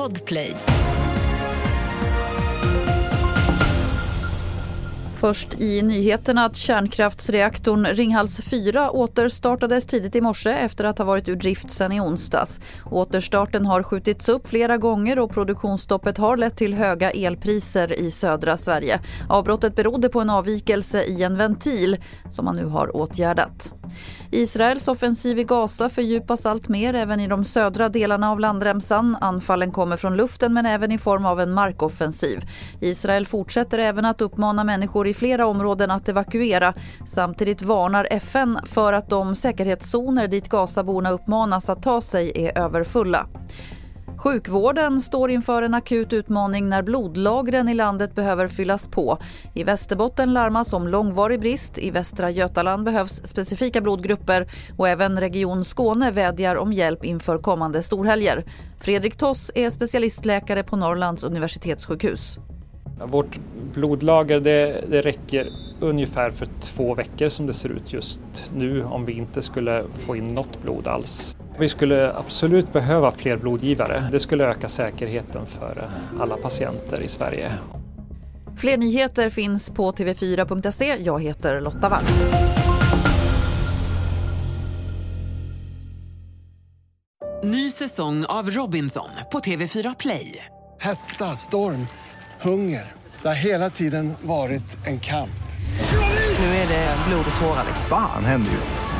Podplay. Först i nyheterna att kärnkraftsreaktorn Ringhals 4 återstartades tidigt i morse efter att ha varit ur drift sedan i onsdags. Återstarten har skjutits upp flera gånger och produktionsstoppet har lett till höga elpriser i södra Sverige. Avbrottet berodde på en avvikelse i en ventil som man nu har åtgärdat. Israels offensiv i Gaza fördjupas allt mer även i de södra delarna av landremsan. Anfallen kommer från luften men även i form av en markoffensiv. Israel fortsätter även att uppmana människor i flera områden att evakuera. Samtidigt varnar FN för att de säkerhetszoner dit Gazaborna uppmanas att ta sig är överfulla. Sjukvården står inför en akut utmaning när blodlagren i landet behöver fyllas på. I Västerbotten larmas om långvarig brist, i Västra Götaland behövs specifika blodgrupper och även Region Skåne vädjar om hjälp inför kommande storhelger. Fredrik Toss är specialistläkare på Norrlands universitetssjukhus. Vårt blodlager det, det räcker ungefär för två veckor som det ser ut just nu om vi inte skulle få in något blod alls. Vi skulle absolut behöva fler blodgivare. Det skulle öka säkerheten för alla patienter i Sverige. Fler nyheter finns på tv4.se. Jag heter Lotta Wall. Ny säsong av Robinson på TV4 Play. Hetta, storm, hunger. Det har hela tiden varit en kamp. Nu är det blod och tårar. Fan händer just nu.